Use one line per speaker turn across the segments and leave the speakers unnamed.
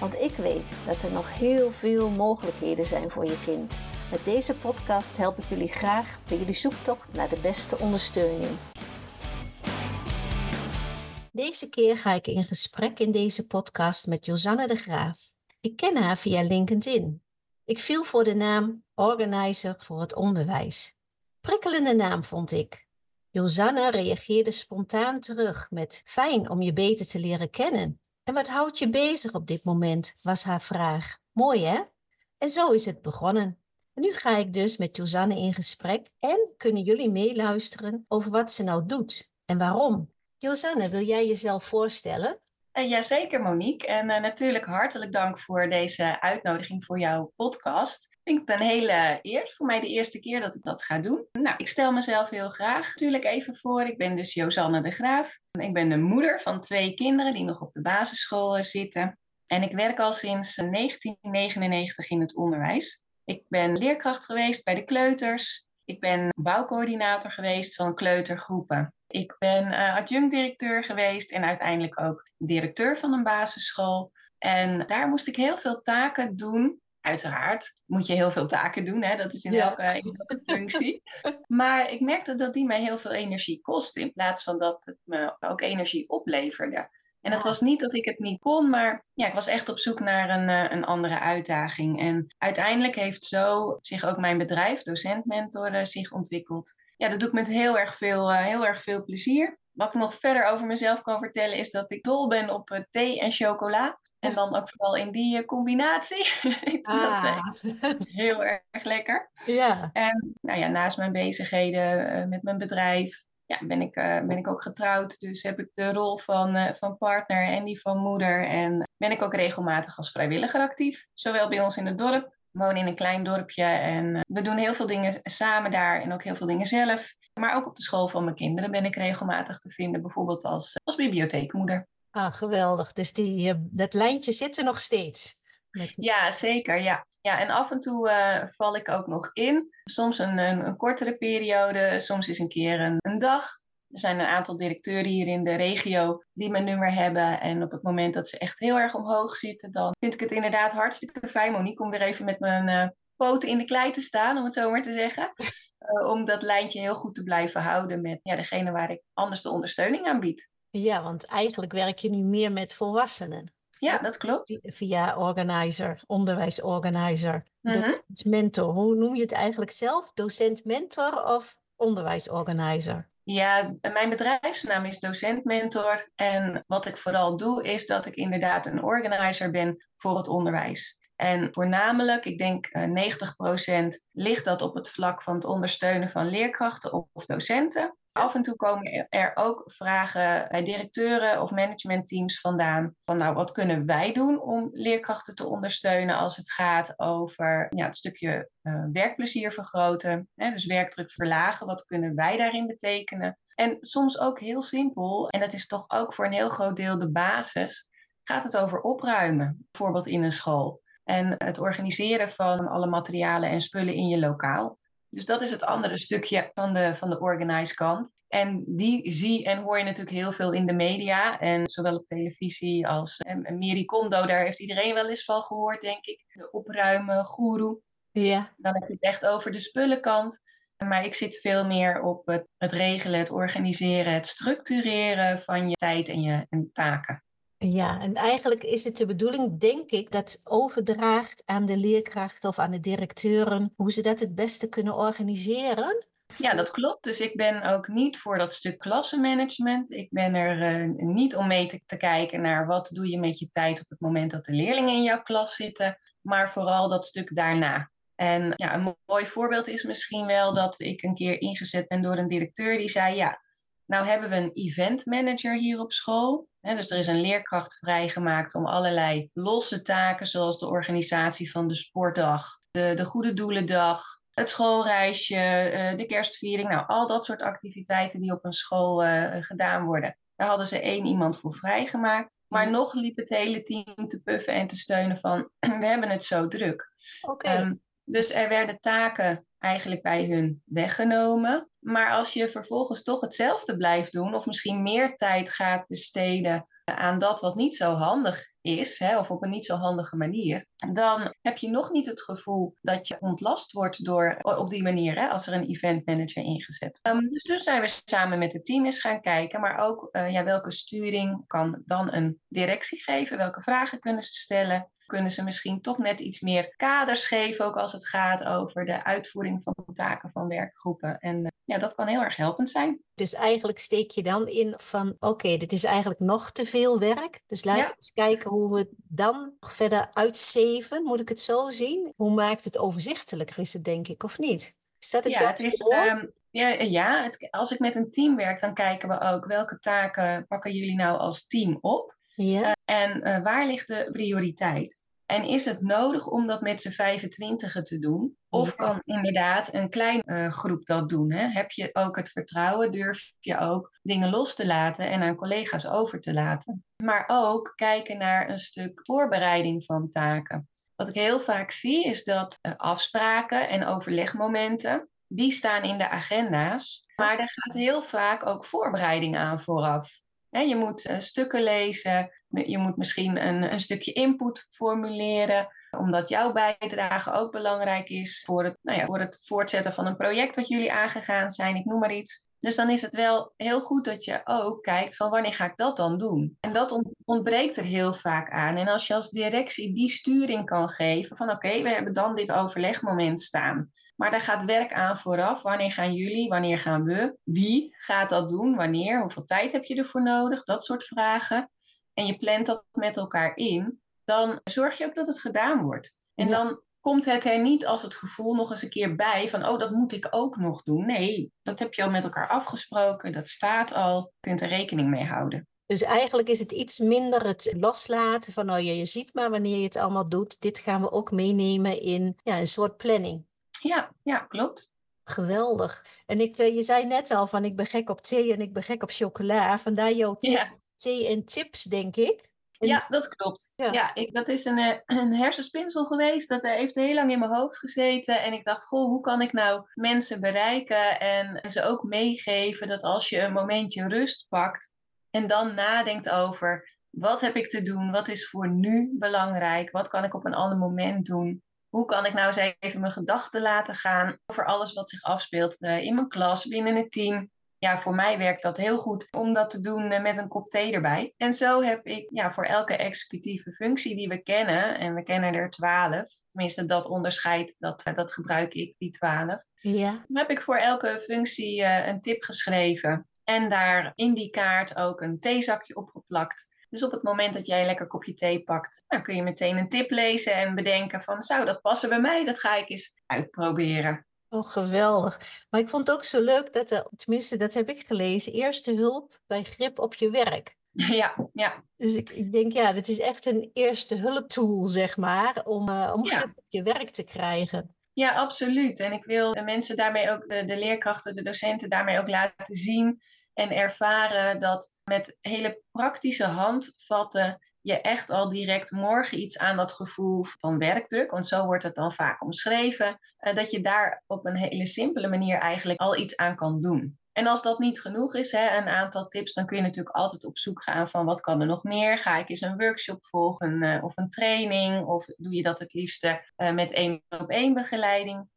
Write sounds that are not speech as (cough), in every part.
Want ik weet dat er nog heel veel mogelijkheden zijn voor je kind. Met deze podcast help ik jullie graag bij jullie zoektocht naar de beste ondersteuning. Deze keer ga ik in gesprek in deze podcast met Josanne de Graaf. Ik ken haar via LinkedIn. Ik viel voor de naam Organizer voor het Onderwijs. Prikkelende naam vond ik. Josanne reageerde spontaan terug met fijn om je beter te leren kennen. En wat houdt je bezig op dit moment, was haar vraag. Mooi hè? En zo is het begonnen. En nu ga ik dus met Josanne in gesprek en kunnen jullie meeluisteren over wat ze nou doet en waarom. Josanne, wil jij jezelf voorstellen?
Uh, Jazeker, Monique. En uh, natuurlijk hartelijk dank voor deze uitnodiging voor jouw podcast. Ik vind het een hele eer. Voor mij de eerste keer dat ik dat ga doen. Nou, ik stel mezelf heel graag natuurlijk even voor. Ik ben dus Josanne de Graaf. Ik ben de moeder van twee kinderen die nog op de basisschool zitten. En ik werk al sinds 1999 in het onderwijs. Ik ben leerkracht geweest bij de kleuters. Ik ben bouwcoördinator geweest van kleutergroepen. Ik ben uh, adjunct-directeur geweest en uiteindelijk ook directeur van een basisschool. En daar moest ik heel veel taken doen. Uiteraard moet je heel veel taken doen, hè? dat is in, elke, in elke functie. (laughs) maar ik merkte dat die mij heel veel energie kostte, in plaats van dat het me ook energie opleverde. En het was niet dat ik het niet kon, maar ja, ik was echt op zoek naar een, een andere uitdaging. En uiteindelijk heeft zo zich ook mijn bedrijf, Docent Mentor, zich ontwikkeld ja, dat doe ik met heel erg veel, uh, heel erg veel plezier. Wat ik nog verder over mezelf kan vertellen is dat ik dol ben op uh, thee en chocola. En dan ook vooral in die uh, combinatie. (laughs) ik ah. dat heel erg lekker. Ja. En nou ja, naast mijn bezigheden met mijn bedrijf ja, ben, ik, ben ik ook getrouwd. Dus heb ik de rol van, van partner en die van moeder. En ben ik ook regelmatig als vrijwilliger actief. Zowel bij ons in het dorp woon in een klein dorpje en eh, we doen heel veel dingen samen daar en ook heel veel dingen zelf. Maar ook op de school van mijn kinderen ben ik regelmatig te vinden, bijvoorbeeld als, eh, als bibliotheekmoeder.
Ah, geweldig. Dus die, eh, dat lijntje zit er nog steeds.
Met. Ja, zeker. Ja. ja, en af en toe val ik ook nog in. Soms een, een, een, kortere periode, soms is een keer een, een dag. Er zijn een aantal directeuren hier in de regio die mijn nummer hebben. En op het moment dat ze echt heel erg omhoog zitten, dan vind ik het inderdaad hartstikke fijn, Monique, om weer even met mijn uh, poten in de klei te staan, om het zo maar te zeggen. Uh, (laughs) om dat lijntje heel goed te blijven houden met ja, degene waar ik anders de ondersteuning aan bied.
Ja, want eigenlijk werk je nu meer met volwassenen.
Ja, dat klopt.
Via organizer, onderwijsorganizer, -hmm. mentor. Hoe noem je het eigenlijk zelf? Docent-mentor of onderwijsorganizer?
Ja, mijn bedrijfsnaam is Docent Mentor. En wat ik vooral doe, is dat ik inderdaad een organizer ben voor het onderwijs. En voornamelijk, ik denk 90% eh, ligt dat op het vlak van het ondersteunen van leerkrachten of docenten. Af en toe komen er ook vragen bij directeuren of managementteams vandaan. Van nou, wat kunnen wij doen om leerkrachten te ondersteunen als het gaat over ja, het stukje uh, werkplezier vergroten. Hè, dus werkdruk verlagen. Wat kunnen wij daarin betekenen? En soms ook heel simpel, en dat is toch ook voor een heel groot deel de basis, gaat het over opruimen. Bijvoorbeeld in een school. En het organiseren van alle materialen en spullen in je lokaal. Dus dat is het andere stukje van de, van de organized kant. En die zie en hoor je natuurlijk heel veel in de media. En zowel op televisie als en Miri Kondo, daar heeft iedereen wel eens van gehoord, denk ik. De opruimen, guru. Ja. Dan heb je het echt over de spullenkant. Maar ik zit veel meer op het, het regelen, het organiseren, het structureren van je tijd en je en taken.
Ja, en eigenlijk is het de bedoeling, denk ik, dat overdraagt aan de leerkrachten of aan de directeuren hoe ze dat het beste kunnen organiseren.
Ja, dat klopt. Dus ik ben ook niet voor dat stuk klassenmanagement. Ik ben er uh, niet om mee te, te, kijken naar wat doe je met je tijd op het moment dat de leerlingen in jouw klas zitten, maar vooral dat stuk daarna. En ja, een mooi voorbeeld is misschien wel dat ik een keer ingezet ben door een directeur die zei: Ja, Nou hebben we een event manager hier op school. dus er is een leerkracht vrijgemaakt om allerlei losse taken, zoals de organisatie van de sportdag, de, de Goede Doelendag, het schoolreisje, eh, de kerstviering. Nou, al dat soort activiteiten die op een school uh, gedaan worden. Daar hadden ze één iemand voor vrijgemaakt. Maar nog liep het hele team te puffen en te steunen van (clears throat) we hebben het zo druk.
Oké. Ehm,
dus er werden taken eigenlijk bij hun weggenomen. Maar als je vervolgens toch hetzelfde blijft doen, of misschien meer tijd gaat besteden aan dat wat niet zo handig is, hè, of op een niet zo handige manier, dan heb je nog niet het gevoel dat je ontlast wordt door op die manier, hè, als er een event manager ingezet um, dus toen zijn we samen met het team eens gaan kijken, maar ook uh, ja, welke sturing kan dan een directie geven, welke vragen kunnen ze stellen, kunnen ze misschien toch net iets meer kaders geven, ook als het gaat over de uitvoering van taken van werkgroepen. En uh, ja, dat kan heel erg helpend zijn.
Dus eigenlijk steek je dan in van oké, dit is eigenlijk nog te veel werk. Dus laten we eens kijken hoe we het dan nog verder uitzeven. Moet ik het zo zien? Hoe maakt het overzichtelijker is het denk ik, of niet? Is dat het ja, het is, um,
ja, ja het, als ik met een team werk, dan kijken we ook welke taken pakken jullie nou als team op. Ja. Uh, en uh, waar ligt de prioriteit? En is het nodig om dat met z'n 25 te doen? Of kan inderdaad een kleine uh, groep dat doen? Hè? Heb je ook het vertrouwen? Durf je ook dingen los te laten en aan collega's over te laten? Maar ook kijken naar een stuk voorbereiding van taken. Wat ik heel vaak zie is dat uh, afspraken en overlegmomenten, die staan in de agenda's. Maar er gaat heel vaak ook voorbereiding aan vooraf. je moet uh, stukken lezen, je moet misschien een, een stukje input formuleren, omdat jouw bijdrage ook belangrijk is voor het, nou ja, voor het voortzetten van een project wat jullie aangegaan zijn, ik noem maar iets. Dus dan is het wel heel goed dat je ook kijkt van wanneer ga ik dat dan doen? En dat ontbreekt er heel vaak aan. En als je als directie die sturing kan geven van oké, we hebben dan dit overlegmoment staan. Maar daar gaat werk aan vooraf. Wanneer gaan jullie? Wanneer gaan we? Wie gaat dat doen? Wanneer? Hoeveel tijd heb je ervoor nodig? Dat soort vragen en je plant dat met elkaar in, dan zorg je ook dat het gedaan wordt. En dan komt het er niet als het gevoel nog eens een keer bij van, oh, dat moet ik ook nog doen. Nee, dat heb je al met elkaar afgesproken, dat staat al, je kunt er rekening mee houden.
Dus eigenlijk is het iets minder het loslaten van, oh ja, je ziet maar wanneer je het allemaal doet. Dit gaan we ook meenemen in ja, een soort planning.
Ja, ja, klopt.
Geweldig. En ik, eh, je zei net al van ik ben gek op thee en ik ben gek op chocola. Vandaar jouw thee, ja thee en tips, denk ik.
Ja, dat klopt. Ja, ik, dat is een, eh, een hersenspinsel geweest. Dat heeft heel lang in mijn hoofd gezeten. En ik dacht, goh, hoe kan ik nou mensen bereiken en ze ook meegeven dat als je een momentje rust pakt en dan nadenkt over wat heb ik te doen, wat is voor nu belangrijk, wat kan ik op een ander moment doen. Hoe kan ik nou eens even mijn gedachten laten gaan over alles wat zich afspeelt eh, in mijn klas, binnen het team ja, voor mij werkt dat heel goed om dat te doen eh, met een kop thee erbij. En zo heb ik ja, voor elke executieve functie die we kennen, en we kennen er twaalf, tenminste dat onderscheid, dat, eh, dat gebruik ik, die twaalf. Ja. Dan heb ik voor elke functie uh, een tip geschreven en daar in die kaart ook een theezakje opgeplakt. Dus op het moment dat jij een lekker kopje thee pakt, dan kun je meteen een tip lezen en bedenken van, zou dat passen bij mij? Dat ga ik eens uitproberen.
Oh, geweldig. Maar ik vond het ook zo leuk dat er, tenminste, dat heb ik gelezen, eerste hulp bij grip op je werk. (laughs)
Ja, ja.
Dus ik, ik denk, ja, dit is echt een eerste hulptool, zeg maar, om, uh, om grip op je werk te krijgen.
Ja, absoluut. En ik wil de mensen daarmee ook, de, de leerkrachten, de docenten daarmee ook laten zien en ervaren dat met hele praktische handvatten je echt al direct morgen iets aan dat gevoel van werkdruk, want zo wordt het dan vaak omschreven, uh, dat je daar op een hele simpele manier eigenlijk al iets aan kan doen. En als dat niet genoeg is, hè, een aantal tips, dan kun je natuurlijk altijd op zoek gaan van wat kan er nog meer? Ga ik eens een workshop volgen uh, of een training? Of doe je dat het liefste uh, met één op één begeleiding?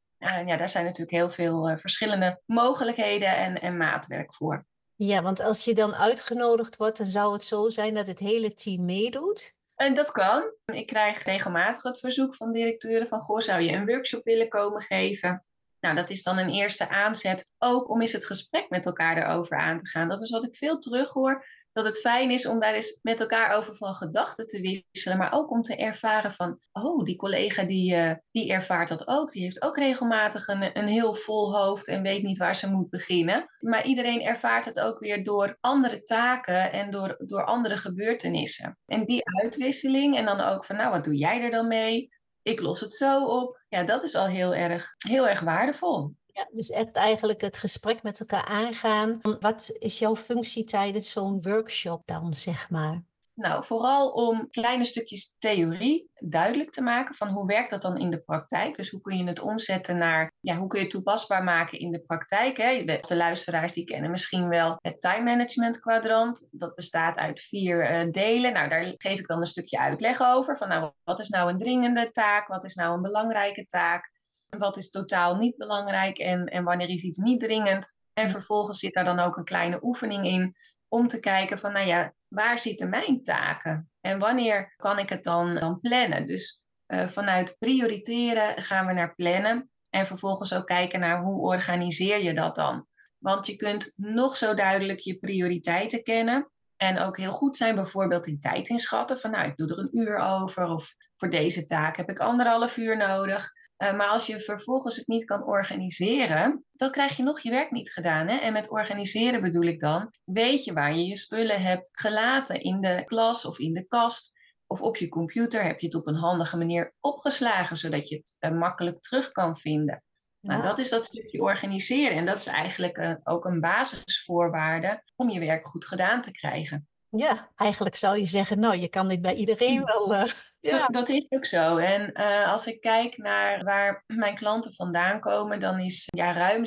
ja, daar zijn natuurlijk heel veel verschillende mogelijkheden en, en maatwerk voor.
Ja, want als je dan uitgenodigd wordt, dan zou het zo zijn dat het hele team meedoet?
En dat kan. Ik krijg regelmatig het verzoek van directeuren van, goh, zou je een workshop willen komen geven? Nou, dat is dan een eerste aanzet, ook om eens het gesprek met elkaar erover aan te gaan. Dat is wat ik veel terug hoor. Dat het fijn is om daar eens met elkaar over van gedachten te wisselen. Maar ook om te ervaren van, oh, die collega die, uh, die ervaart dat ook. Die heeft ook regelmatig een, een heel vol hoofd en weet niet waar ze moet beginnen. Maar iedereen ervaart het ook weer door andere taken en door, door andere gebeurtenissen. En die uitwisseling en dan ook van, nou, wat doe jij er dan mee? Ik los het zo op. Ja, dat is al heel erg, heel erg waardevol.
Dus echt eigenlijk het gesprek met elkaar aangaan. Wat is jouw functie tijdens zo'n workshop dan, zeg maar?
Nou, vooral om kleine stukjes theorie duidelijk te maken van hoe werkt dat dan in de praktijk. Dus hoe kun je het omzetten naar, ja, hoe kun je het toepasbaar maken in de praktijk. Hè? De luisteraars die kennen misschien wel het time management kwadrant. Dat bestaat uit vier uh, delen. Nou, daar geef ik dan een stukje uitleg over. Van nou, wat is nou een dringende taak? Wat is nou een belangrijke taak? Wat is totaal niet belangrijk en, en wanneer is iets niet dringend? En vervolgens zit daar dan ook een kleine oefening in om te kijken van, nou ja, waar zitten mijn taken? En wanneer kan ik het dan, dan plannen? Dus uh, vanuit prioriteren gaan we naar plannen en vervolgens ook kijken naar hoe organiseer je dat dan? Want je kunt nog zo duidelijk je prioriteiten kennen en ook heel goed zijn bijvoorbeeld in tijd inschatten van, nou, ik doe er een uur over of voor deze taak heb ik anderhalf uur nodig. Uh, maar als je vervolgens het niet kan organiseren, dan krijg je nog je werk niet gedaan. Hè? En met organiseren bedoel ik dan, weet je waar je je spullen hebt gelaten in de klas of in de kast of op je computer. Heb je het op een handige manier opgeslagen, zodat je het uh, makkelijk terug kan vinden. Nou, dat is dat stukje organiseren. En dat is eigenlijk uh, ook een basisvoorwaarde om je werk goed gedaan te krijgen.
Ja, eigenlijk zou je zeggen, nou, je kan dit bij iedereen hm. wel. (laughs) Uh,
ja. Dat, is ook zo. En uh, als ik kijk naar waar mijn klanten vandaan komen, dan is ja, ruim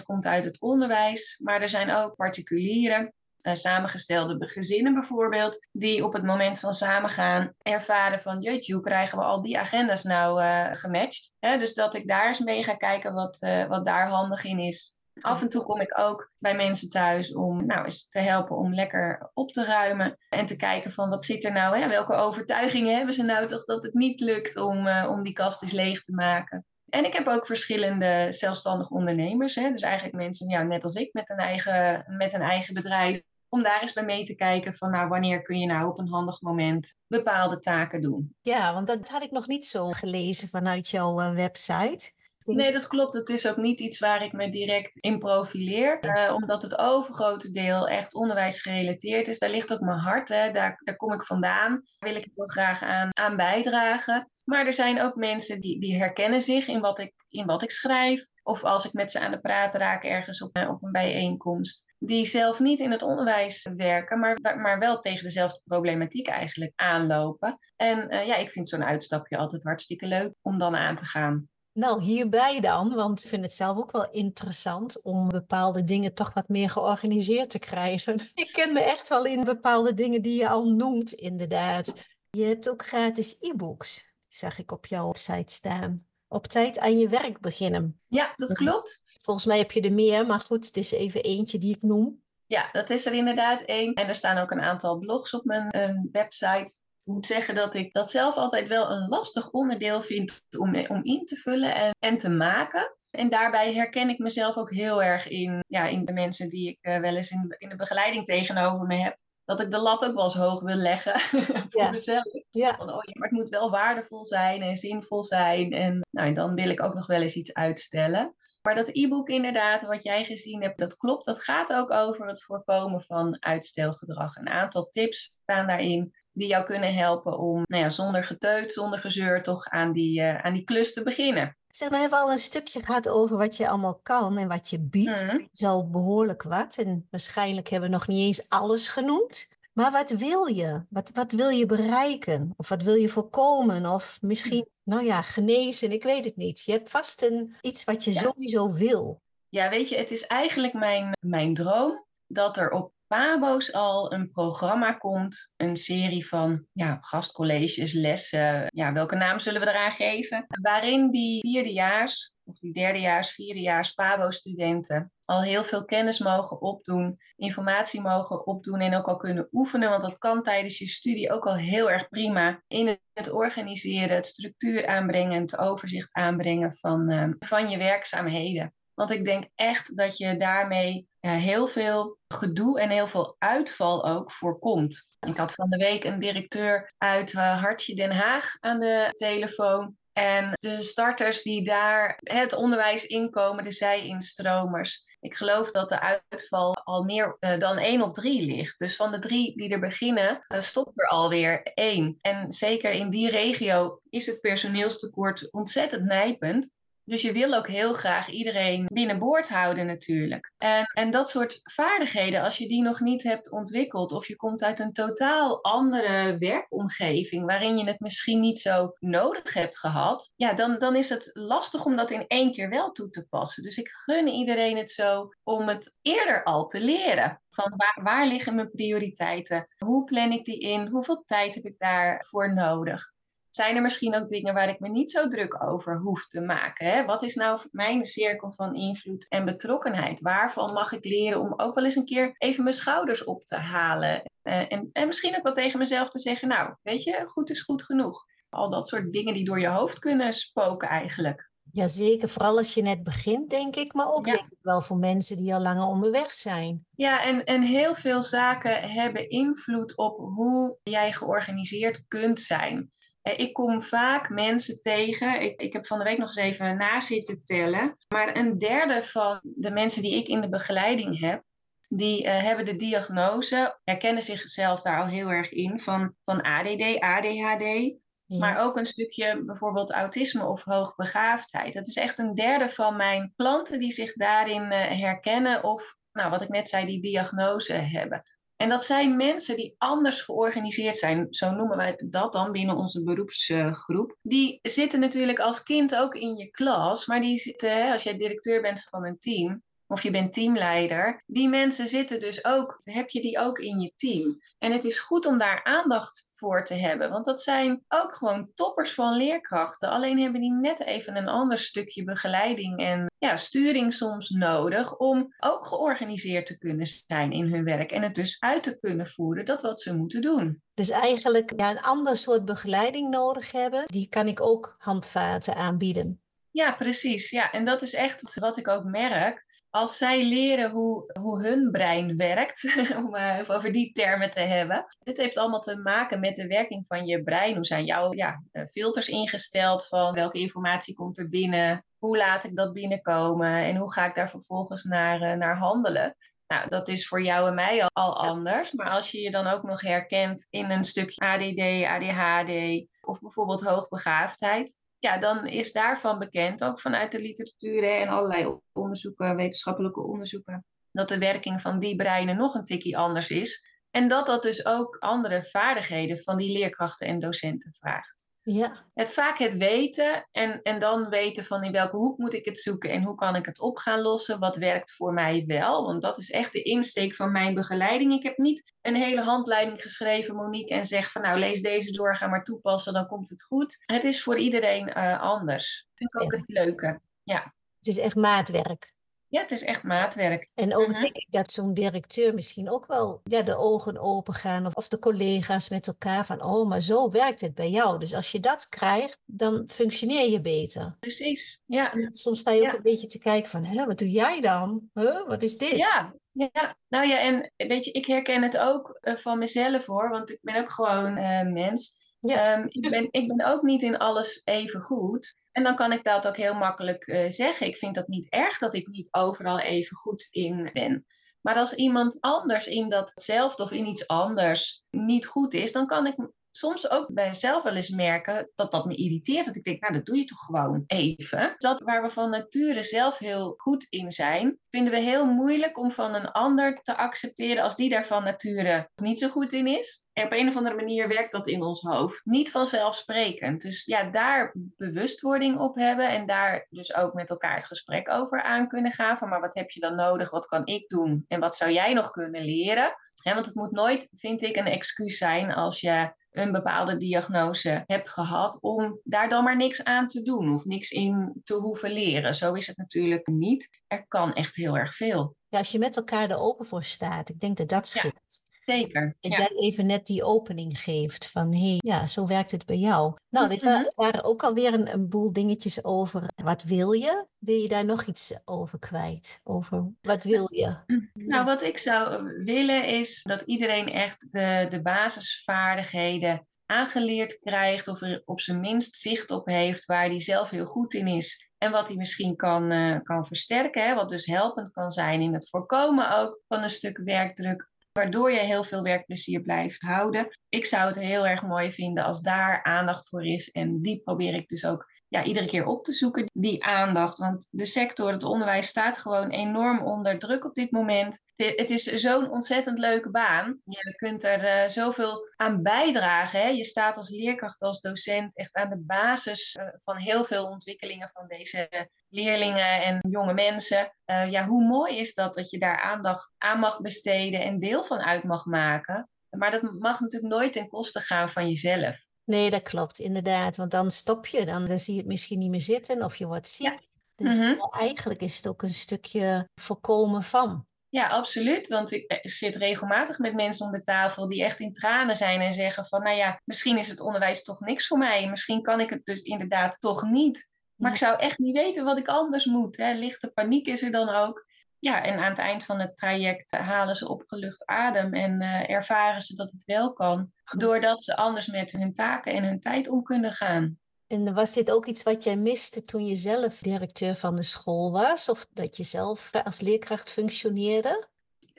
70% komt uit het onderwijs. Maar er zijn ook particulieren, uh, samengestelde gezinnen bijvoorbeeld, die op het moment van samengaan ervaren van, jeetje, hoe krijgen we al die agendas nou gematcht? Hè, dus dat ik daar eens mee ga kijken wat, wat daar handig in is. Af en toe kom ik ook bij mensen thuis om nou, eens te helpen om lekker op te ruimen. En te kijken van wat zit er nou, hè? welke overtuigingen hebben ze nou toch dat het niet lukt om, uh, om die kast eens leeg te maken. En ik heb ook verschillende zelfstandig ondernemers. Hè? Dus eigenlijk mensen, ja, net als ik, met een, eigen, met een eigen bedrijf. Om daar eens bij mee te kijken van nou, wanneer kun je nou op een handig moment bepaalde taken doen.
Ja, want dat had ik nog niet zo gelezen vanuit jouw uh, website.
Nee, dat klopt. Het is ook niet iets waar ik me direct in profileer. Uh, omdat het overgrote deel echt onderwijs gerelateerd is. Daar ligt ook mijn hart. Hè. Daar, daar kom ik vandaan. Daar wil ik heel graag aan, aan bijdragen. Maar er zijn ook mensen die, die herkennen zich in wat, ik, in wat ik schrijf. Of als ik met ze aan de praat raak ergens op, op een bijeenkomst. Die zelf niet in het onderwijs werken, maar, maar wel tegen dezelfde problematiek eigenlijk aanlopen. En uh, ja, ik vind zo'n uitstapje altijd hartstikke leuk om dan aan te gaan.
Nou, hierbij dan, want ik vind het zelf ook wel interessant om bepaalde dingen toch wat meer georganiseerd te krijgen. (laughs) Ik ken me echt wel in bepaalde dingen die je al noemt, inderdaad. Je hebt ook gratis e-books, zag ik op jouw website staan. Op tijd aan je werk beginnen.
Ja, dat klopt.
Volgens mij heb je er meer, maar goed, het is even eentje die ik noem.
Ja, dat is er inderdaad één. En er staan ook een aantal blogs op mijn uh, website moet zeggen dat ik dat zelf altijd wel een lastig onderdeel vind om, om in te vullen en, en te maken. En daarbij herken ik mezelf ook heel erg in, ja, in de mensen die ik uh, wel eens in, in de begeleiding tegenover me heb. Dat ik de lat ook wel eens hoog wil leggen (laughs) voor mezelf. Ja. Van, oh, ja, maar het moet wel waardevol zijn en zinvol zijn. En nou, dan wil ik ook nog wel eens iets uitstellen. Maar dat e-book inderdaad, wat jij gezien hebt, dat klopt. Dat gaat ook over het voorkomen van uitstelgedrag. Een aantal tips staan daarin die jou kunnen helpen om nou ja, zonder geteut, zonder gezeur toch aan die, uh, aan die klus te beginnen.
Zeg, dan hebben we al een stukje gehad over wat je allemaal kan en wat je biedt. Mm is al behoorlijk wat en waarschijnlijk hebben we nog niet eens alles genoemd. Maar wat wil je? Wat, wat wil je bereiken? Of wat wil je voorkomen? Of misschien, nou ja, genezen, ik weet het niet. Je hebt vast een, iets wat je sowieso wil.
Ja, weet je, het is eigenlijk mijn, mijn droom dat er op Pabo's al een programma komt, een serie van ja, gastcolleges, lessen, ja, welke naam zullen we eraan geven? Waarin die vierdejaars of die derdejaars, vierdejaars Pabo-studenten al heel veel kennis mogen opdoen, informatie mogen opdoen en ook al kunnen oefenen, want dat kan tijdens je studie ook al heel erg prima in het organiseren, het structuur aanbrengen, het overzicht aanbrengen van, uh, van je werkzaamheden. Want ik denk echt dat je daarmee heel veel gedoe en heel veel uitval ook voorkomt. Ik had van de week een directeur uit Hartje Den Haag aan de telefoon. En de starters die daar het onderwijs inkomen, de zij-instromers. Ik geloof dat de uitval al meer uh, dan 1 op 3 ligt. Dus van de drie die er beginnen, stopt er alweer één. En zeker in die regio is het personeelstekort ontzettend nijpend. Dus je wil ook heel graag iedereen binnenboord houden natuurlijk. En, en dat soort vaardigheden, als je die nog niet hebt ontwikkeld of je komt uit een totaal andere werkomgeving waarin je het misschien niet zo nodig hebt gehad, ja, dan, dan is het lastig om dat in één keer wel toe te passen. Dus ik gun iedereen het zo om het eerder al te leren. Van waar, waar liggen mijn prioriteiten? Hoe plan ik die in? Hoeveel tijd heb ik daarvoor nodig? Zijn er misschien ook dingen waar ik me niet zo druk over hoef te maken? Hè? Wat is nou mijn cirkel van invloed en betrokkenheid? Waarvan mag ik leren om ook wel eens een keer even mijn schouders op te halen? Uh, en, en misschien ook wel tegen mezelf te zeggen, nou, weet je, goed is goed genoeg. Al dat soort dingen die door je hoofd kunnen spoken eigenlijk.
Jazeker, vooral als je net begint, denk ik, maar ook denk ik wel voor mensen die al langer onderweg zijn.
Ja, en, en heel veel zaken hebben invloed op hoe jij georganiseerd kunt zijn. Eh, ik kom vaak mensen tegen. Ik, ik heb van de week nog eens even na zitten tellen. Maar een derde van de mensen die ik in de begeleiding heb, die uh, hebben de diagnose, herkennen zichzelf daar al heel erg in, van, van ADD, ADHD. Maar ook een stukje bijvoorbeeld autisme of hoogbegaafdheid. Dat is echt een derde van mijn klanten die zich daarin uh, herkennen of, nou, wat ik net zei, die diagnose hebben. En dat zijn mensen die anders georganiseerd zijn, zo noemen wij dat dan binnen onze beroepsgroep. Die zitten natuurlijk als kind ook in je klas, maar die zitten, als jij directeur bent van een team, of je bent teamleider, die mensen zitten dus ook, heb je die ook in je team. En het is goed om daar aandacht voor te hebben, want dat zijn ook gewoon toppers van leerkrachten. Alleen hebben die net even een ander stukje begeleiding en ja, sturing soms nodig om ook georganiseerd te kunnen zijn in hun werk en het dus uit te kunnen voeren dat wat ze moeten doen.
Dus eigenlijk ja, een ander soort begeleiding nodig hebben, die kan ik ook handvaten aanbieden.
Ja, precies. Ja, en dat is echt wat ik ook merk als zij leren hoe, hoe hun brein werkt, (laughs) om uh, over die termen te hebben. Dit heeft allemaal te maken met de werking van je brein. Hoe zijn jouw ja, eh, filters ingesteld van welke informatie komt er binnen? Hoe laat ik dat binnenkomen? En hoe ga ik daar vervolgens naar, uh, naar handelen? Nou, dat is voor jou en mij al, al anders. Maar als je je dan ook nog herkent in een stukje ADD, ADHD of bijvoorbeeld hoogbegaafdheid, ja, dan is daarvan bekend, ook vanuit de literatuur en allerlei onderzoeken, wetenschappelijke onderzoeken, dat de werking van die breinen nog een tikkie anders is. En dat dat dus ook andere vaardigheden van die leerkrachten en docenten vraagt.
Ja.
Het vaak het weten en, en dan weten van in welke hoek moet ik het zoeken en hoe kan ik het op gaan lossen. Wat werkt voor mij wel? Want dat is echt de insteek van mijn begeleiding. Ik heb niet een hele handleiding geschreven, Monique, en zeg van nou lees deze door, ga maar toepassen, dan komt het goed. Het is voor iedereen uh, anders. Dat vind ik ook het leuke. Ja.
Het is echt maatwerk.
Ja, het is echt maatwerk.
En ook denk ik dat zo'n directeur misschien ook wel ja, de ogen open gaan. Of, of de collega's met elkaar van, oh, maar zo werkt het bij jou. Dus als je dat krijgt, dan functioneer je beter.
Precies, ja.
Soms, soms sta je ook een beetje te kijken van, hè, wat doe jij dan? Huh, wat is dit?
Ja, ja, nou ja, en weet je, ik herken het ook uh, van mezelf hoor. Want ik ben ook gewoon uh, mens. Ja. Um, ik, (laughs) ben, ik ben ook niet in alles even goed. En dan kan ik dat ook heel makkelijk uh, zeggen. Ik vind dat niet erg dat ik niet overal even goed in ben. Maar als iemand anders in datzelfde of in iets anders niet goed is, dan kan ik soms ook bij mezelf wel eens merken dat dat me irriteert. Dat ik denk, nou, dat doe je toch gewoon even. Dat waar we van nature zelf heel goed in zijn, vinden we heel moeilijk om van een ander te accepteren als die daar van nature niet zo goed in is. En op een of andere manier werkt dat in ons hoofd. Niet vanzelfsprekend. Dus ja, daar bewustwording op hebben en daar dus ook met elkaar het gesprek over aan kunnen gaan. Van maar wat heb je dan nodig? Wat kan ik doen? En wat zou jij nog kunnen leren? want het moet nooit, vind ik, een excuus zijn als je een bepaalde diagnose hebt gehad, om daar dan maar niks aan te doen of niks in te hoeven leren. Zo is het natuurlijk niet. Er kan echt heel erg veel.
Ja, als je met elkaar er open voor staat, ik denk dat dat scheelt.
Ja. Zeker.
Dat
ja.
jij even net die opening geeft van hé, hey, ja, zo werkt het bij jou. Nou, dit
Mhm.
waren ook alweer een, een boel dingetjes over wat wil je? Wil je daar nog iets over kwijt? Over wat wil je?
Nou, wat ik zou willen is dat iedereen echt de, de basisvaardigheden aangeleerd krijgt of er op zijn minst zicht op heeft waar hij zelf heel goed in is. En wat hij misschien kan, eh, kan versterken, hè, wat dus helpend kan zijn in het voorkomen ook van een stuk werkdruk, waardoor je heel veel werkplezier blijft houden. Ik zou het heel erg mooi vinden als daar aandacht voor is en die probeer ik dus ook ja, iedere keer op te zoeken, die aandacht. Want de sector, het onderwijs, staat gewoon enorm onder druk op dit moment. Het is zo'n ontzettend leuke baan. Je kunt er uh, zoveel aan bijdragen. Hè? Je staat als leerkracht, als docent echt aan de basis uh, van heel veel ontwikkelingen van deze leerlingen en jonge mensen. Uh, ja, hoe mooi is dat dat je daar aandacht aan mag besteden en deel van uit mag maken. Maar dat mag natuurlijk nooit ten koste gaan van jezelf.
Nee, dat klopt, inderdaad. Want dan stop je, dan, dan zie je het misschien niet meer zitten of je wordt ziek. Ja. Dus
Mhm.
eigenlijk is het ook een stukje voorkomen van.
Ja, absoluut. Want ik eh, zit regelmatig met mensen om de tafel die echt in tranen zijn en zeggen van, nou ja, misschien is het onderwijs toch niks voor mij. Misschien kan ik het dus inderdaad toch niet. Maar
Ja.
ik zou echt niet weten wat ik anders moet. Hè. Lichte paniek is er dan ook. Ja, en aan het eind van het traject halen ze opgelucht adem en eh, ervaren ze dat het wel kan. Doordat ze anders met hun taken en hun tijd om kunnen gaan.
En was dit ook iets wat jij miste toen je zelf directeur van de school was? Of dat je zelf als leerkracht functioneerde?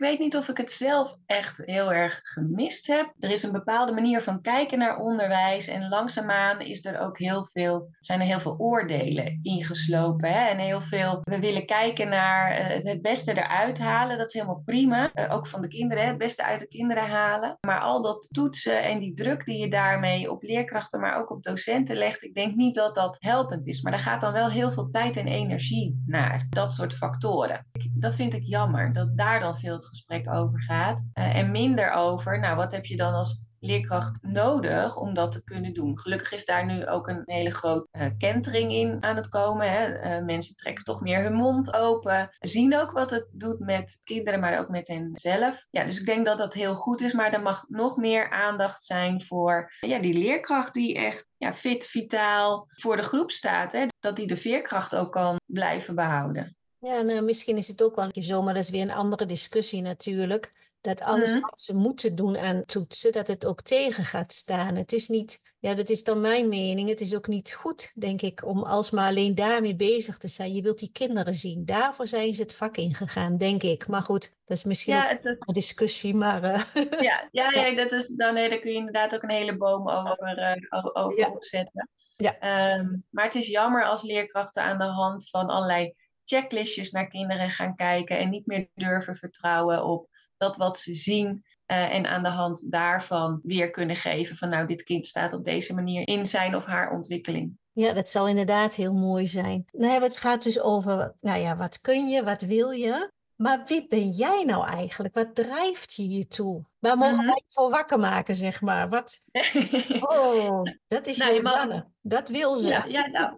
Weet niet of ik het zelf echt heel erg gemist heb. Er is een bepaalde manier van kijken naar onderwijs. En langzaamaan is er ook heel veel, zijn er heel veel oordelen ingeslopen. Hè? En heel veel, we willen kijken naar uh, het beste eruit halen. Dat is helemaal prima. Uh, ook van de kinderen, het beste uit de kinderen halen. Maar al dat toetsen en die druk die je daarmee op leerkrachten, maar ook op docenten legt. Ik denk niet dat dat helpend is. Maar daar gaat dan wel heel veel tijd en energie naar. Dat soort factoren. Dat vind ik jammer. Dat daar dan veel gesprek over gaat. Uh, en minder over, nou, wat heb je dan als leerkracht nodig om dat te kunnen doen? Gelukkig is daar nu ook een hele grote uh, kentering in aan het komen. Hè? Uh, mensen trekken toch meer hun mond open, zien ook wat het doet met kinderen, maar ook met hen zelf. Ja, dus ik denk dat dat heel goed is, maar er mag nog meer aandacht zijn voor ja, die leerkracht die echt ja, fit, vitaal voor de groep staat. Hè? Dat die de veerkracht ook kan blijven behouden.
Ja, nou, misschien is het ook wel zo, maar dat is weer een andere discussie natuurlijk. Dat alles
Mhm.
wat ze moeten doen aan toetsen, dat het ook tegen gaat staan. Het is niet, ja, dat is dan mijn mening. Het is ook niet goed, denk ik, om alsmaar alleen daarmee bezig te zijn. Je wilt die kinderen zien. Daarvoor zijn ze het vak ingegaan, denk ik. Maar goed, dat is misschien
Ja,
een discussie, maar... eh, (laughs)
ja, ja,
Ja.
dat is, dan, nee, daar kun je inderdaad ook een hele boom over, eh, over
Ja.
opzetten.
Ja.
Ehm, maar het is jammer als leerkrachten aan de hand van allerlei checklistjes naar kinderen gaan kijken en niet meer durven vertrouwen op dat wat ze zien. eh, en aan de hand daarvan weer kunnen geven van nou, dit kind staat op deze manier in zijn of haar ontwikkeling.
Ja, dat zou inderdaad heel mooi zijn. Nou het gaat dus over, nou ja, wat kun je, wat wil je? Maar wie ben jij nou eigenlijk? Wat drijft je je toe? Waar mogen wij je voor wakker maken, zeg maar? Wat, (laughs) oh, dat is
Nou, je mag-.
Dat wil ze.
ja, ja, nou,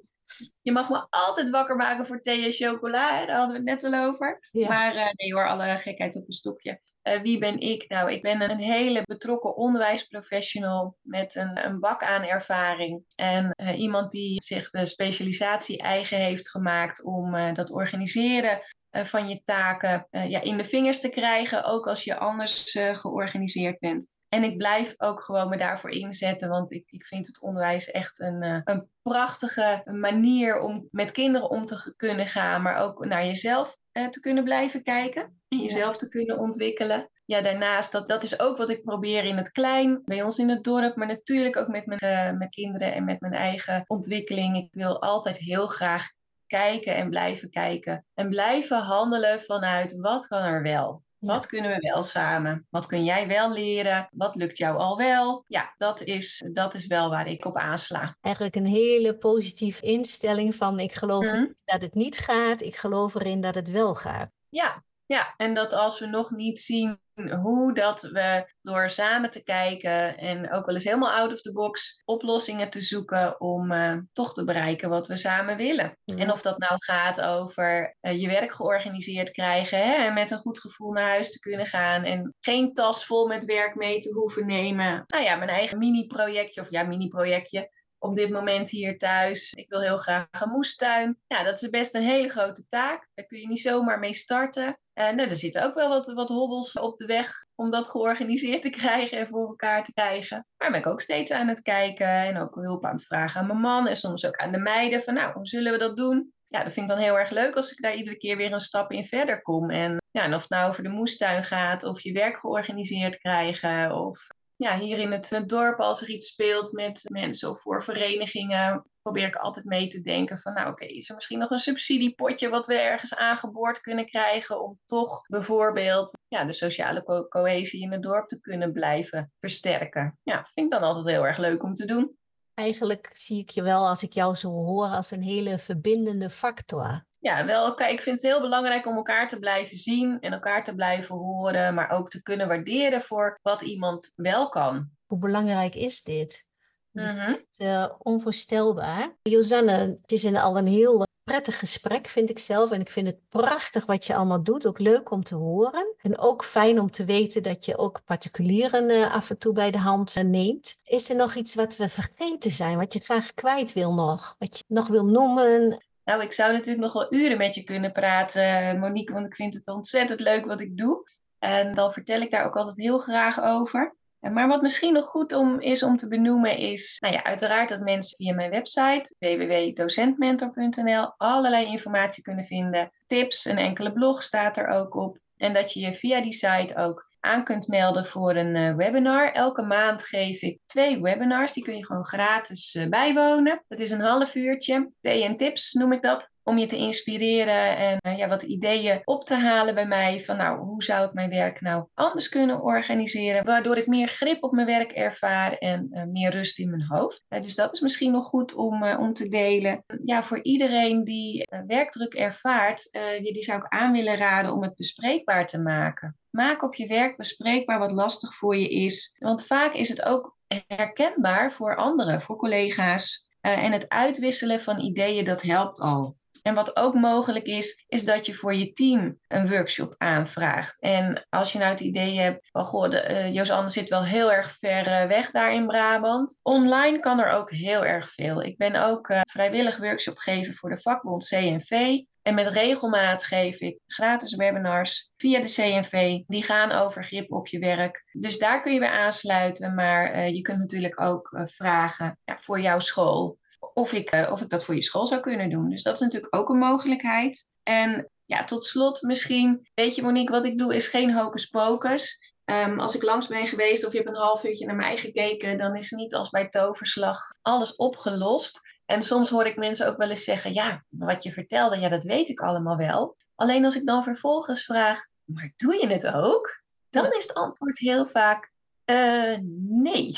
je mag me altijd wakker maken voor thee en chocola, hè, daar hadden we het net al over.
Ja.
Maar eh, nee hoor, alle gekheid op een stokje. Eh, wie ben ik? Nou, ik ben een hele betrokken onderwijsprofessional met een, een bak aan ervaring. En eh, iemand die zich de specialisatie eigen heeft gemaakt om dat organiseren van je taken ja, in de vingers te krijgen, ook als je anders georganiseerd bent. En ik blijf ook gewoon me daarvoor inzetten, want ik, ik vind het onderwijs echt een, eh, een prachtige manier om met kinderen om te kunnen gaan, maar ook naar jezelf eh, te kunnen blijven kijken en jezelf te kunnen ontwikkelen. Ja, daarnaast, dat, dat is ook wat ik probeer in het klein, bij ons in het dorp, maar natuurlijk ook met mijn, eh, mijn kinderen en met mijn eigen ontwikkeling. Ik wil altijd heel graag kijken en blijven kijken en blijven handelen vanuit wat kan er wel. Wat kunnen we wel samen? Wat kun jij wel leren? Wat lukt jou al wel? Ja, dat is, dat is wel waar ik op aansla.
Eigenlijk een hele positieve instelling van ik geloof
Mhm.
dat het niet gaat, ik geloof erin dat het wel gaat.
Ja, Ja, en dat als we nog niet zien hoe dat we door samen te kijken en ook wel eens helemaal out of the box oplossingen te zoeken om uh, toch te bereiken wat we samen willen. En of dat nou gaat over uh, je werk georganiseerd krijgen hè, en met een goed gevoel naar huis te kunnen gaan en geen tas vol met werk mee te hoeven nemen. Nou ja, mijn eigen mini-projectje of ja, mini-projectje op dit moment hier thuis. Ik wil heel graag een moestuin. Ja, dat is best een hele grote taak. Daar kun je niet zomaar mee starten. En nou, er zitten ook wel wat, wat hobbels op de weg om dat georganiseerd te (laughs) krijgen en voor elkaar te krijgen. Maar ben ik ook steeds aan het kijken en ook hulp aan het vragen aan mijn man en soms ook aan de meiden van nou, hoe zullen we dat doen? Ja, dat vind ik dan heel erg leuk als ik daar iedere keer weer een stap in verder kom. En, ja, en of het nou over de moestuin gaat, of je werk georganiseerd krijgen, of ja, hier in het, dorp, als er iets speelt met mensen of voor verenigingen, probeer ik altijd mee te denken van, nou oké, is er misschien nog een subsidiepotje wat we ergens aangeboord kunnen krijgen om toch bijvoorbeeld ja, de sociale cohesie in het dorp te kunnen blijven versterken. Ja, vind ik dan altijd heel erg leuk om te doen.
Eigenlijk zie ik je wel, als ik jou zo hoor, als een hele verbindende factor
ja, wel, kijk, ik vind het heel belangrijk om elkaar te blijven zien en elkaar te blijven horen, maar ook te kunnen waarderen voor wat iemand wel kan.
Hoe belangrijk is dit? Het is mhm. echt uh, onvoorstelbaar. Josanne, het is in al een heel prettig gesprek, vind ik zelf. En ik vind het prachtig wat je allemaal doet. Ook leuk om te horen. En ook fijn om te weten dat je ook particulieren uh, af en toe bij de hand uh, neemt. Is er nog iets wat we vergeten zijn, wat je graag kwijt wil nog? Wat je nog wil noemen?
Nou, ik zou natuurlijk nog wel uren met je kunnen praten, Monique, want ik vind het ontzettend leuk wat ik doe. En dan vertel ik daar ook altijd heel graag over. Maar wat misschien nog goed om, is om te benoemen is, nou ja, uiteraard dat mensen via mijn website www.docentmentor.nl allerlei informatie kunnen vinden. Tips, een enkele blog staat er ook op. En dat je je via die site ook aan kunt melden voor een uh, webinar. Elke maand geef ik twee webinars. Die kun je gewoon gratis uh, bijwonen. Dat is een half uurtje. Thee en tips noem ik dat om je te inspireren en uh, ja, wat ideeën op te halen bij mij. Van nou, hoe zou ik mijn werk nou anders kunnen organiseren? Waardoor ik meer grip op mijn werk ervaar en meer rust in mijn hoofd. Dus dat is misschien nog goed om, om te delen. Ja, voor iedereen die werkdruk ervaart, die zou ik aan willen raden om het bespreekbaar te maken. Maak op je werk bespreekbaar wat lastig voor je is. Want vaak is het ook herkenbaar voor anderen, voor collega's. en het uitwisselen van ideeën, dat helpt al. En wat ook mogelijk is, is dat je voor je team een workshop aanvraagt. En als je nou het idee hebt van, goh, de, uh, Josanne zit wel heel erg ver uh, weg daar in Brabant. Online kan er ook heel erg veel. Ik ben ook uh, vrijwillig workshop geven voor de vakbond CNV. En met regelmaat geef ik gratis webinars via de CNV. Die gaan over grip op je werk. Dus daar kun je bij aansluiten. Maar je kunt natuurlijk ook vragen ja, voor jouw school of ik, uh, of ik dat voor je school zou kunnen doen. Dus dat is natuurlijk ook een mogelijkheid. En ja, tot slot misschien, weet je Monique, wat ik doe is geen hocus pocus. Um, als ik langs ben geweest of je hebt een half uurtje naar mij gekeken, dan is niet als bij toverslag alles opgelost. En soms hoor ik mensen ook wel eens zeggen, ja, wat je vertelde, ja, dat weet ik allemaal wel. Alleen als ik dan vervolgens vraag, maar doe je het ook? Dan is het antwoord heel vaak, uh, nee.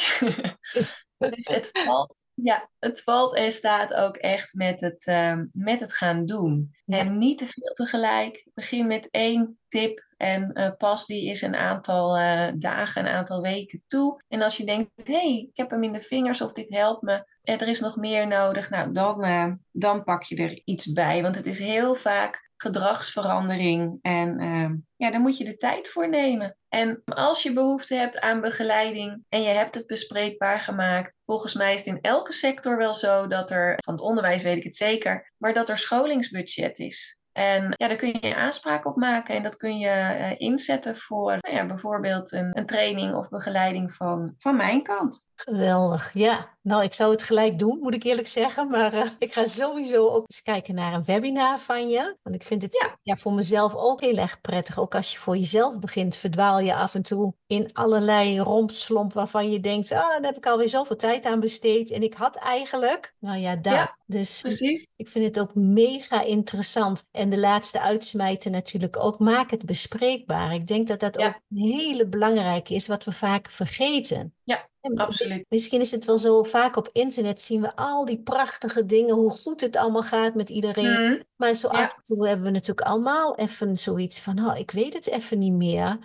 (laughs) dus het valt ja, het valt en staat ook echt met het, ehm, met het gaan doen. En niet te veel tegelijk. Begin met één tip en uh, pas die is een aantal uh, dagen, een aantal weken toe. En als je denkt, hé, hey, ik heb hem in de vingers of dit helpt me. En er is nog meer nodig. Nou, dan, dan pak je er iets bij. Want het is heel vaak gedragsverandering. En uh, ja, daar moet je de tijd voor nemen. En als je behoefte hebt aan begeleiding en je hebt het bespreekbaar gemaakt, volgens mij is het in elke sector wel zo dat er, van het onderwijs weet ik het zeker, maar dat er scholingsbudget is. En ja, daar kun je aanspraak op maken en dat kun je uh, inzetten voor nou ja, bijvoorbeeld een, een, training of begeleiding van, van mijn kant.
Geweldig, ja. Nou, ik zou het gelijk doen, moet ik eerlijk zeggen. Maar uh, (laughs) ik ga sowieso ook eens kijken naar een webinar van je. Want ik vind het ja. ja. voor mezelf ook heel erg prettig. Ook als je voor jezelf begint, verdwaal je af en toe in allerlei rompslomp waarvan je denkt, ah, daar heb ik alweer zoveel tijd aan besteed. En ik had eigenlijk, nou ja, daar.
Ja,
dus precies. Ik vind het ook mega interessant. En de laatste uitsmijten natuurlijk ook. Maak het bespreekbaar. Ik denk dat dat
Ja.
ook een hele belangrijke is, wat we vaak vergeten.
Ja, absoluut.
Misschien is het wel zo, vaak op internet zien we al die prachtige dingen, hoe goed het allemaal gaat met iedereen.
Mhm.
Maar zo
Ja.
af en toe hebben we natuurlijk allemaal even zoiets van, oh, ik weet het even niet meer.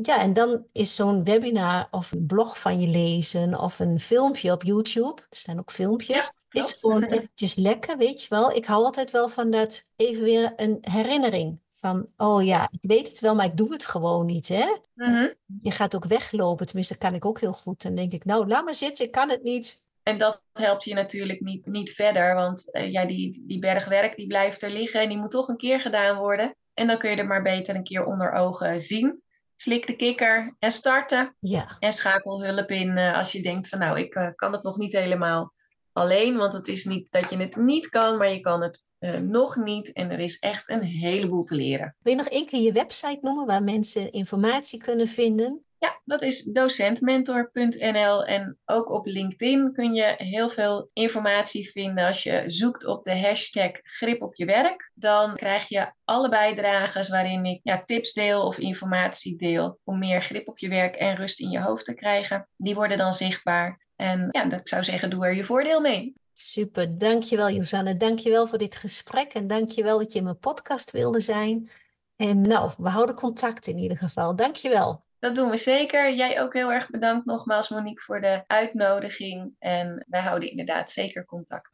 Ja, en dan is zo'n webinar of een blog van je lezen of een filmpje op YouTube, er staan ook filmpjes,
Ja,
is gewoon eventjes lekker, weet je wel. Ik hou altijd wel van dat even weer een herinnering van, oh ja, ik weet het wel, maar ik doe het gewoon niet, hè.
Mhm.
Je gaat ook weglopen, tenminste, dat kan ik ook heel goed. Dan denk ik, nou, laat maar zitten, ik kan het niet.
En dat helpt je natuurlijk niet, niet verder, want eh, ja, die, die bergwerk die blijft er liggen en die moet toch een keer gedaan worden. En dan kun je er maar beter een keer onder ogen zien. Slik de kikker en starten.
Ja,
En schakel hulp in eh, als je denkt van nou, ik eh, kan het nog niet helemaal alleen. Want het is niet dat je het niet kan, maar je kan het eh, nog niet. En er is echt een heleboel te leren.
wil je nog één keer je website noemen waar mensen informatie kunnen vinden?
Ja, dat is docentmentor.nl. En ook op LinkedIn kun je heel veel informatie vinden. Als je zoekt op de hashtag grip op je werk, dan krijg je alle bijdrages waarin ik ja, tips deel of informatie deel om meer grip op je werk en rust in je hoofd te krijgen. Die worden dan zichtbaar. En ja, dat, ik zou zeggen, doe er je voordeel mee.
Super, dankjewel Josanne. Dankjewel voor dit gesprek en dankjewel dat je in mijn podcast wilde zijn. En nou, we houden contact in ieder geval. Dankjewel.
Dat doen we zeker. Jij ook heel erg bedankt nogmaals, Monique, voor de uitnodiging. En wij houden inderdaad zeker contact.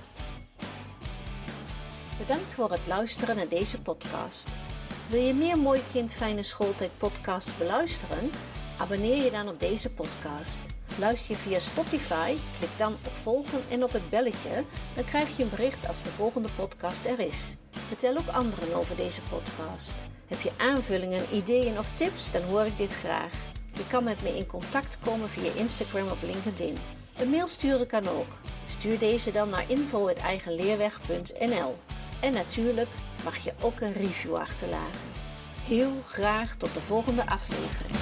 Bedankt voor het luisteren naar deze podcast. Wil je meer Mooi Kind Fijne Schooltijd podcasts beluisteren? Abonneer je dan op deze podcast. Luister je via Spotify? Klik dan op volgen en op het belletje. Dan krijg je een bericht als de volgende podcast er is. Vertel ook anderen over deze podcast. Heb je aanvullingen, ideeën of tips? Dan hoor ik dit graag. Je kan met me in contact komen via Instagram of LinkedIn. Een mail sturen kan ook. Stuur deze dan naar info.eigenleerweg.nl. En natuurlijk mag je ook een review achterlaten. Heel graag tot de volgende aflevering.